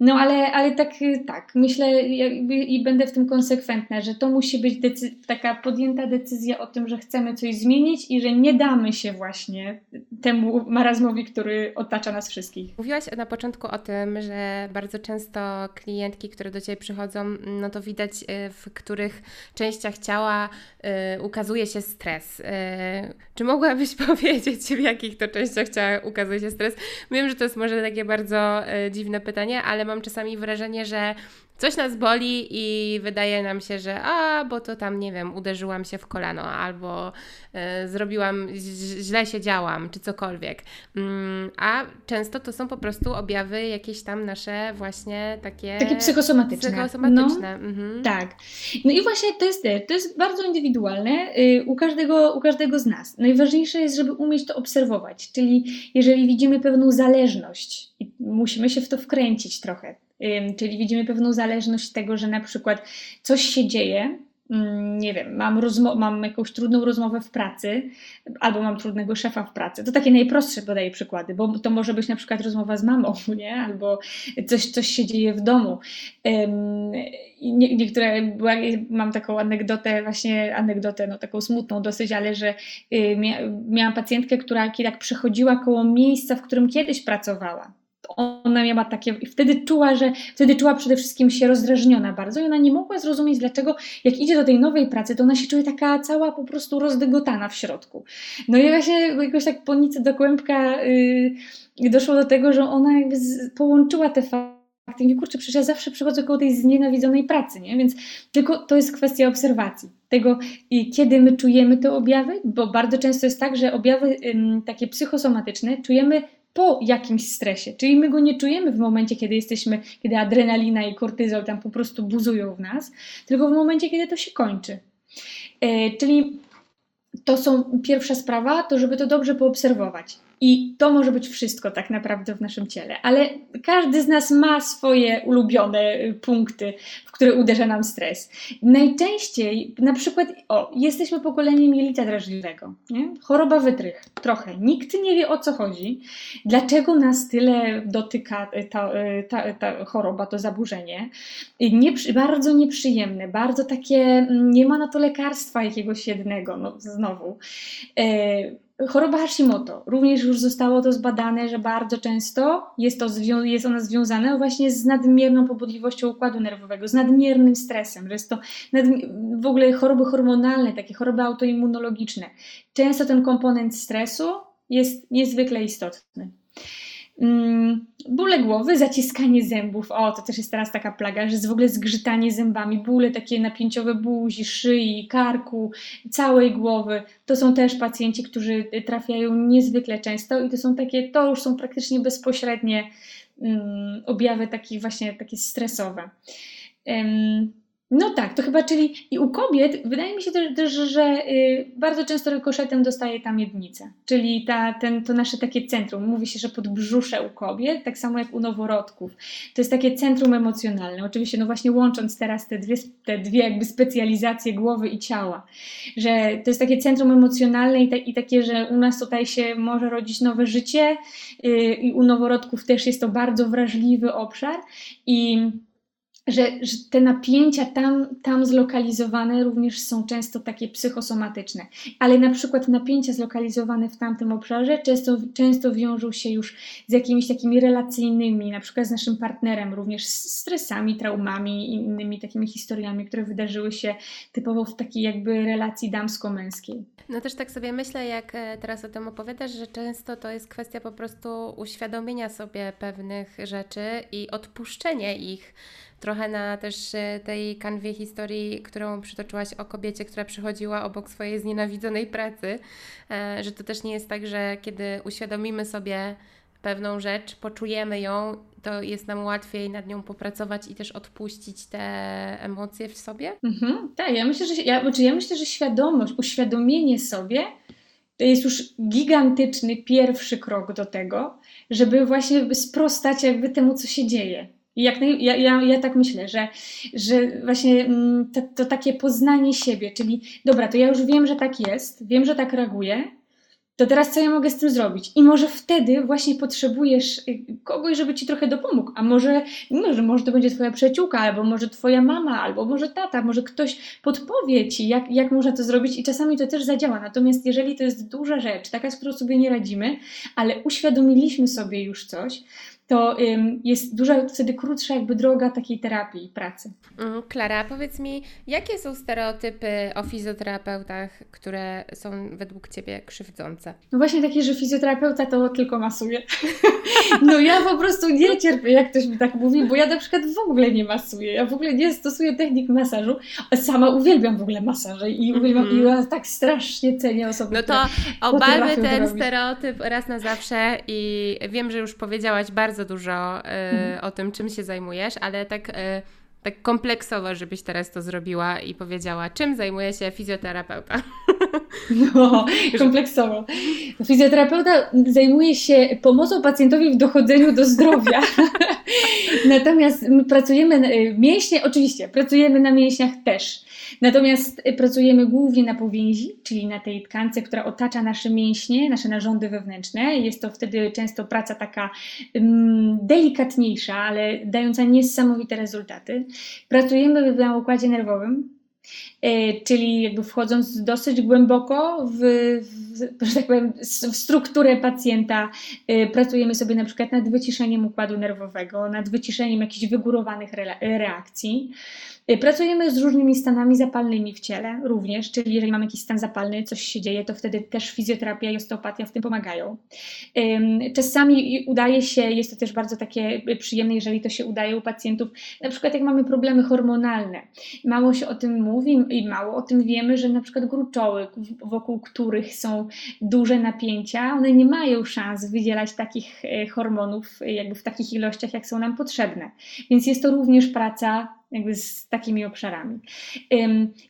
No ale, ale tak, tak, myślę i będę w tym konsekwentna, że to musi być taka podjęta decyzja o tym, że chcemy coś zmienić i że nie damy się właśnie temu marazmowi, który otacza nas wszystkich. Mówiłaś na początku o tym, że bardzo często klientki, które do Ciebie przychodzą, no to widać y, w których częściach ciała y, ukazuje się stres. Y, czy mogłabyś powiedzieć, w jakich to częściach ciała ukazuje się stres? Wiem, że to jest może takie bardzo dziwne pytanie, ale mam czasami wrażenie, że coś nas boli i wydaje nam się, że a, bo to tam, nie wiem, uderzyłam się w kolano albo y, zrobiłam, źle się działam, czy cokolwiek. Mm, a często to są po prostu objawy jakieś tam nasze właśnie takie... Takie psychosomatyczne. Psychosomatyczne. No, mhm. Tak. No i właśnie to jest, to jest bardzo indywidualne y, u, każdego, u każdego z nas. Najważniejsze jest, żeby umieć to obserwować, czyli jeżeli widzimy pewną zależność, musimy się w to wkręcić trochę, Czyli widzimy pewną zależność tego, że na przykład coś się dzieje, mm, nie wiem, mam, mam jakąś trudną rozmowę w pracy, albo mam trudnego szefa w pracy. To takie najprostsze podaję przykłady, bo to może być na przykład rozmowa z mamą, nie? albo coś, coś się dzieje w domu. Nie, niektóre, mam taką anegdotę, właśnie anegdotę, no taką smutną dosyć, ale że y, miałam pacjentkę, która tak przechodziła koło miejsca, w którym kiedyś pracowała ona miała takie, wtedy czuła, że wtedy czuła przede wszystkim się rozdrażniona bardzo i ona nie mogła zrozumieć, dlaczego jak idzie do tej nowej pracy, to ona się czuje taka cała po prostu rozdygotana w środku. No i właśnie jakoś tak po nicy do kłębka yy, doszło do tego, że ona jakby z, połączyła te fakty i nie kurczę, przecież ja zawsze przychodzę koło tej znienawidzonej pracy, nie? Więc tylko to jest kwestia obserwacji. Tego, kiedy my czujemy te objawy, bo bardzo często jest tak, że objawy ym, takie psychosomatyczne czujemy po jakimś stresie. Czyli my go nie czujemy w momencie, kiedy jesteśmy, kiedy adrenalina i kortyzol tam po prostu buzują w nas, tylko w momencie, kiedy to się kończy. E, czyli to są pierwsza sprawa, to żeby to dobrze poobserwować. I to może być wszystko tak naprawdę w naszym ciele, ale każdy z nas ma swoje ulubione y, punkty, w które uderza nam stres. Najczęściej, na przykład, o, jesteśmy pokoleniem jelita drażliwego, nie? choroba wytrych, trochę. Nikt nie wie o co chodzi, dlaczego nas tyle dotyka y, ta, y, ta, ta choroba, to zaburzenie. Nie, bardzo nieprzyjemne, bardzo takie, mm, nie ma na to lekarstwa jakiegoś jednego, no znowu. Choroba Hashimoto. Również już zostało to zbadane, że bardzo często jest, to jest ona związana właśnie z nadmierną pobudliwością układu nerwowego, z nadmiernym stresem, że jest to w ogóle choroby hormonalne, takie choroby autoimmunologiczne. Często ten komponent stresu jest niezwykle istotny. Mm, bóle głowy, zaciskanie zębów. O, to też jest teraz taka plaga, że jest w ogóle zgrzytanie zębami, bóle takie napięciowe buzi, szyi, karku, całej głowy. To są też pacjenci, którzy trafiają niezwykle często i to są takie, to już są praktycznie bezpośrednie um, objawy takie właśnie takie stresowe. Um, no tak, to chyba, czyli i u kobiet wydaje mi się też, też że y, bardzo często rykoszetem dostaje ta miednica, czyli ta, ten, to nasze takie centrum. Mówi się, że podbrzusze u kobiet, tak samo jak u noworodków. To jest takie centrum emocjonalne. Oczywiście, no właśnie łącząc teraz te dwie, te dwie jakby specjalizacje głowy i ciała, że to jest takie centrum emocjonalne i, te, i takie, że u nas tutaj się może rodzić nowe życie y, i u noworodków też jest to bardzo wrażliwy obszar i że, że, te napięcia tam, tam zlokalizowane również są często takie psychosomatyczne, ale na przykład napięcia zlokalizowane w tamtym obszarze często, często wiążą się już z jakimiś takimi relacyjnymi, na przykład z naszym partnerem, również z stresami, traumami i innymi takimi historiami, które wydarzyły się typowo w takiej jakby relacji damsko-męskiej. No też tak sobie myślę, jak e, teraz o tym opowiadasz, że często to jest kwestia po prostu uświadomienia sobie pewnych rzeczy i odpuszczenia ich. Trochę na też e, tej kanwie historii, którą przytoczyłaś o kobiecie, która przychodziła obok swojej znienawidzonej pracy, e, że to też nie jest tak, że kiedy uświadomimy sobie pewną rzecz, poczujemy ją, to jest nam łatwiej nad nią popracować i też odpuścić te emocje w sobie? Mhm, tak, ja myślę, że, ja, znaczy ja myślę, że świadomość, uświadomienie sobie to jest już gigantyczny pierwszy krok do tego, żeby właśnie sprostać jakby temu, co się dzieje. Jak naj, ja, ja, ja tak myślę, że, że właśnie mm, to, to takie poznanie siebie, czyli dobra, to ja już wiem, że tak jest, wiem, że tak reaguję, to teraz co ja mogę z tym zrobić? I może wtedy właśnie potrzebujesz y, kogoś, żeby ci trochę dopomógł. A może, może, może to będzie twoja przyjaciółka, albo może twoja mama, albo może tata, może ktoś podpowie ci, jak, jak można to zrobić i czasami to też zadziała. Natomiast jeżeli to jest duża rzecz, taka, z którą sobie nie radzimy, ale uświadomiliśmy sobie już coś, to jest duża, wtedy krótsza jakby droga takiej terapii i pracy. Mm, Klara, powiedz mi, jakie są stereotypy o fizjoterapeutach, które są według Ciebie krzywdzące? No właśnie takie, że fizjoterapeuta to tylko masuje. no ja po prostu nie cierpię, jak ktoś mi tak mówi, bo ja na przykład w ogóle nie masuję. Ja w ogóle nie stosuję technik masażu. Sama uwielbiam w ogóle masaże i uwielbiam, mm -hmm. i ja tak strasznie cenię osoby, No to obalmy ten stereotyp raz na zawsze i wiem, że już powiedziałaś bardzo bardzo dużo y, o tym, czym się zajmujesz, ale tak, y, tak kompleksowo, żebyś teraz to zrobiła i powiedziała, czym zajmuje się fizjoterapeuta. No, kompleksowo. Fizjoterapeuta zajmuje się pomocą pacjentowi w dochodzeniu do zdrowia. Natomiast my pracujemy, mięśnie oczywiście, pracujemy na mięśniach też. Natomiast pracujemy głównie na powięzi, czyli na tej tkance, która otacza nasze mięśnie, nasze narządy wewnętrzne. Jest to wtedy często praca taka um, delikatniejsza, ale dająca niesamowite rezultaty. Pracujemy na układzie nerwowym, E, czyli jakby wchodząc dosyć głęboko w, w, tak powiem, w strukturę pacjenta, e, pracujemy sobie na przykład nad wyciszeniem układu nerwowego, nad wyciszeniem jakichś wygórowanych reakcji. E, pracujemy z różnymi stanami zapalnymi w ciele również, czyli jeżeli mamy jakiś stan zapalny, coś się dzieje, to wtedy też fizjoterapia i osteopatia w tym pomagają. Czasami udaje się, jest to też bardzo takie przyjemne, jeżeli to się udaje u pacjentów, na przykład jak mamy problemy hormonalne. Mało się o tym mówi i mało o tym wiemy, że na przykład gruczoły, wokół których są duże napięcia, one nie mają szans wydzielać takich e, hormonów jakby w takich ilościach, jak są nam potrzebne. Więc jest to również praca jakby z takimi obszarami.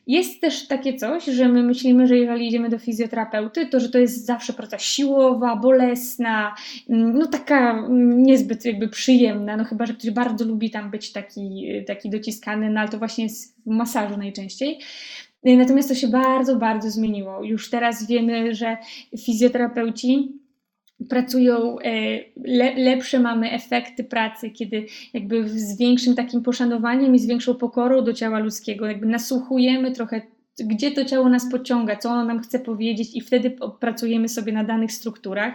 Jest też takie coś, że my myślimy, że jeżeli idziemy do fizjoterapeuty, to że to jest zawsze praca siłowa, bolesna, no taka niezbyt jakby przyjemna, no chyba, że ktoś bardzo lubi tam być taki, taki dociskany, no ale to właśnie jest w masażu najczęściej. Natomiast to się bardzo, bardzo zmieniło. Już teraz wiemy, że fizjoterapeuci pracują, e, le, lepsze mamy efekty pracy, kiedy jakby z większym takim poszanowaniem i z większą pokorą do ciała ludzkiego, jakby nasłuchujemy trochę gdzie to ciało nas pociąga, co ono nam chce powiedzieć, i wtedy pracujemy sobie na danych strukturach.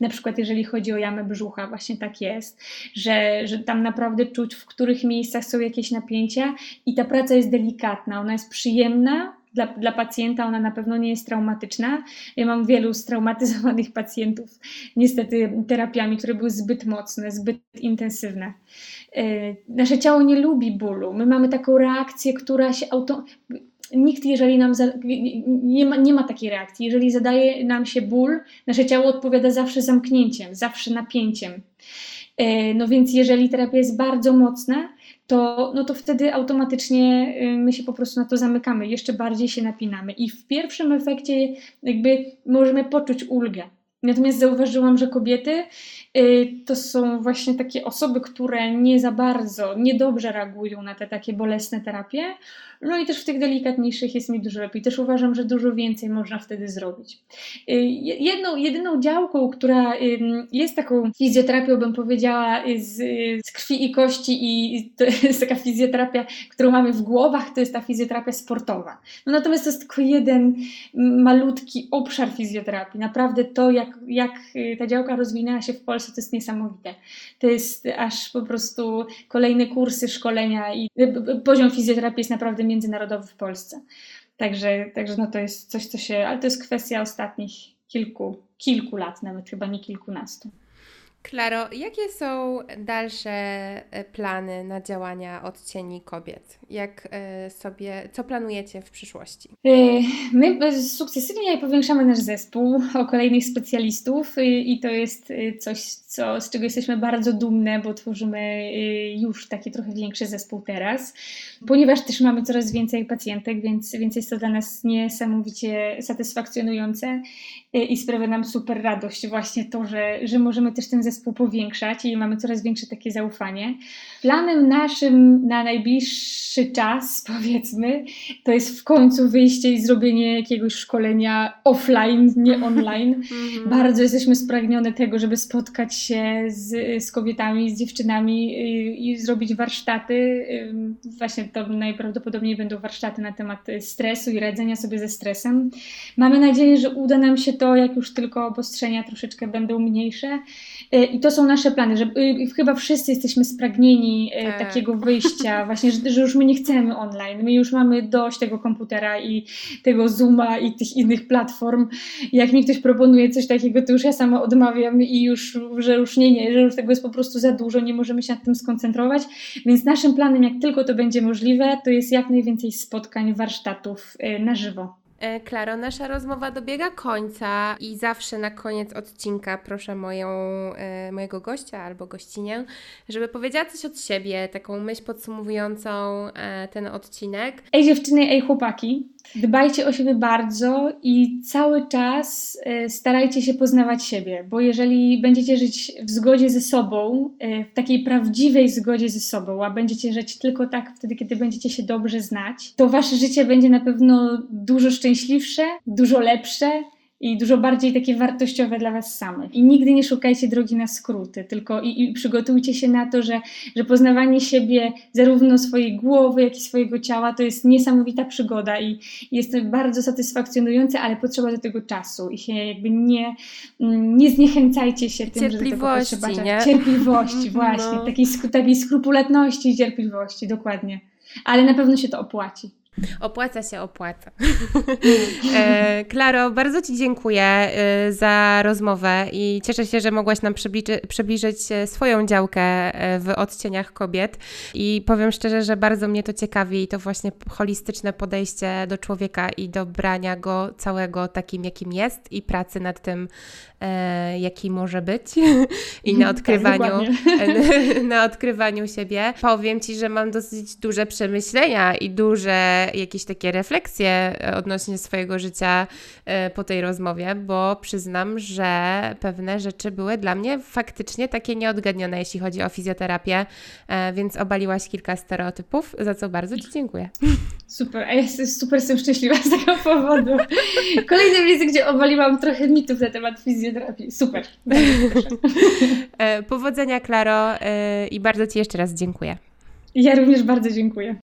Na przykład, jeżeli chodzi o jamę brzucha, właśnie tak jest, że, że tam naprawdę czuć, w których miejscach są jakieś napięcia, i ta praca jest delikatna, ona jest przyjemna, dla, dla pacjenta ona na pewno nie jest traumatyczna. Ja mam wielu straumatyzowanych pacjentów, niestety terapiami, które były zbyt mocne, zbyt intensywne. E, nasze ciało nie lubi bólu. My mamy taką reakcję, która się auto. Nikt, jeżeli nam. Za... Nie, ma, nie ma takiej reakcji. Jeżeli zadaje nam się ból, nasze ciało odpowiada zawsze zamknięciem, zawsze napięciem. E, no więc, jeżeli terapia jest bardzo mocna, to, no to wtedy automatycznie y, my się po prostu na to zamykamy, jeszcze bardziej się napinamy. I w pierwszym efekcie jakby możemy poczuć ulgę. Natomiast zauważyłam, że kobiety to są właśnie takie osoby, które nie za bardzo, niedobrze reagują na te takie bolesne terapie, no i też w tych delikatniejszych jest mi dużo lepiej. Też uważam, że dużo więcej można wtedy zrobić. Y, jedną, jedyną działką, która jest taką fizjoterapią, bym powiedziała, z, z krwi i kości i to jest taka fizjoterapia, którą mamy w głowach, to jest ta fizjoterapia sportowa. No natomiast to jest tylko jeden malutki obszar fizjoterapii. Naprawdę to, jak, jak y, ta działka rozwinęła się w Polsce, to jest niesamowite. To jest aż po prostu kolejne kursy, szkolenia i y, poziom fizjoterapii jest naprawdę międzynarodowy w Polsce. Także, także no to jest coś, co się, ale to jest kwestia ostatnich kilku, kilku lat, nawet chyba nie kilkunastu. Klaro, jakie są dalsze e, plany na działania odcieni kobiet? Jak e, sobie, co planujecie w przyszłości? E, my sukcesywnie powiększamy nasz zespół o kolejnych specjalistów i to jest coś, co, z czego jesteśmy bardzo dumne, bo tworzymy już taki trochę większy zespół teraz, ponieważ też mamy coraz więcej pacjentek, więc, więc jest to dla nas niesamowicie satysfakcjonujące i sprawia nam super radość właśnie to, że, że możemy też ten zespół powiększać i mamy coraz większe takie zaufanie. Planem naszym na najbliższy czas, powiedzmy, to jest w końcu wyjście i zrobienie jakiegoś szkolenia offline, nie online. Mhm. Bardzo jesteśmy spragnione tego, żeby spotkać się z, z kobietami, z dziewczynami i, i zrobić warsztaty. Właśnie to najprawdopodobniej będą warsztaty na temat stresu i radzenia sobie ze stresem. Mamy nadzieję, że uda nam się to, jak już tylko obostrzenia troszeczkę będą mniejsze. Y, I to są nasze plany, że y, chyba wszyscy jesteśmy spragnieni y, tak. takiego wyjścia, właśnie, że, że, już my nie chcemy online. My już mamy dość tego komputera i tego Zooma i tych innych platform. Jak mi ktoś proponuje coś takiego, to już ja sama odmawiam i już, że już nie, nie, że już tego jest po prostu za dużo, nie możemy się nad tym skoncentrować. Więc naszym planem, jak tylko to będzie możliwe, to jest jak najwięcej spotkań, warsztatów na żywo. E, Klaro, nasza rozmowa dobiega końca i zawsze na koniec odcinka proszę moją, e, mojego gościa albo gościnię, żeby powiedziała coś od siebie, taką myśl podsumowującą e, ten odcinek. Ej dziewczyny, ej chłopaki, Dbajcie o siebie bardzo i cały czas starajcie się poznawać siebie, bo jeżeli będziecie żyć w zgodzie ze sobą, w takiej prawdziwej zgodzie ze sobą, a będziecie żyć tylko tak wtedy, kiedy będziecie się dobrze znać, to wasze życie będzie na pewno dużo szczęśliwsze, dużo lepsze i dużo bardziej takie wartościowe dla Was samych. I nigdy nie szukajcie drogi na skróty, tylko i, i, przygotujcie się na to, że, że poznawanie siebie, zarówno swojej głowy, jak i swojego ciała, to jest niesamowita przygoda i, i jest to bardzo satysfakcjonujące, ale potrzeba do tego czasu i się jakby nie, mm, nie zniechęcajcie się tym, że do tego potrzeba nie? cierpliwości, właśnie, no. takiej, takiej skrupulatności i cierpliwości, dokładnie. Ale na pewno się to opłaci. Opłaca się, opłaca. e, Klaro, bardzo Ci dziękuję e, za rozmowę i cieszę się, że mogłaś nam przybliży, przybliżyć e, swoją działkę w odcieniach kobiet. I powiem szczerze, że bardzo mnie to ciekawi to właśnie holistyczne podejście do człowieka i do brania go całego takim, jakim jest i pracy nad tym, e, jaki może być i na tak, odkrywaniu, tak, na odkrywaniu siebie. Powiem Ci, że mam dosyć duże przemyślenia i duże jakieś takie refleksje e, odnośnie swojego życia e, po tej rozmowie, bo przyznam, że pewne rzeczy były dla mnie faktycznie takie nieodgadnione, jeśli chodzi o fizjoterapię, e, więc obaliłaś kilka stereotypów, za co bardzo Ci dziękuję. Super, a ja super jestem szczęśliwa z tego powodu. Kolejne miejsce, gdzie obaliłam trochę mitów na temat fizjoterapii. Super. Powodzenia, Klaro, i bardzo Ci jeszcze raz dziękuję. Ja również bardzo dziękuję.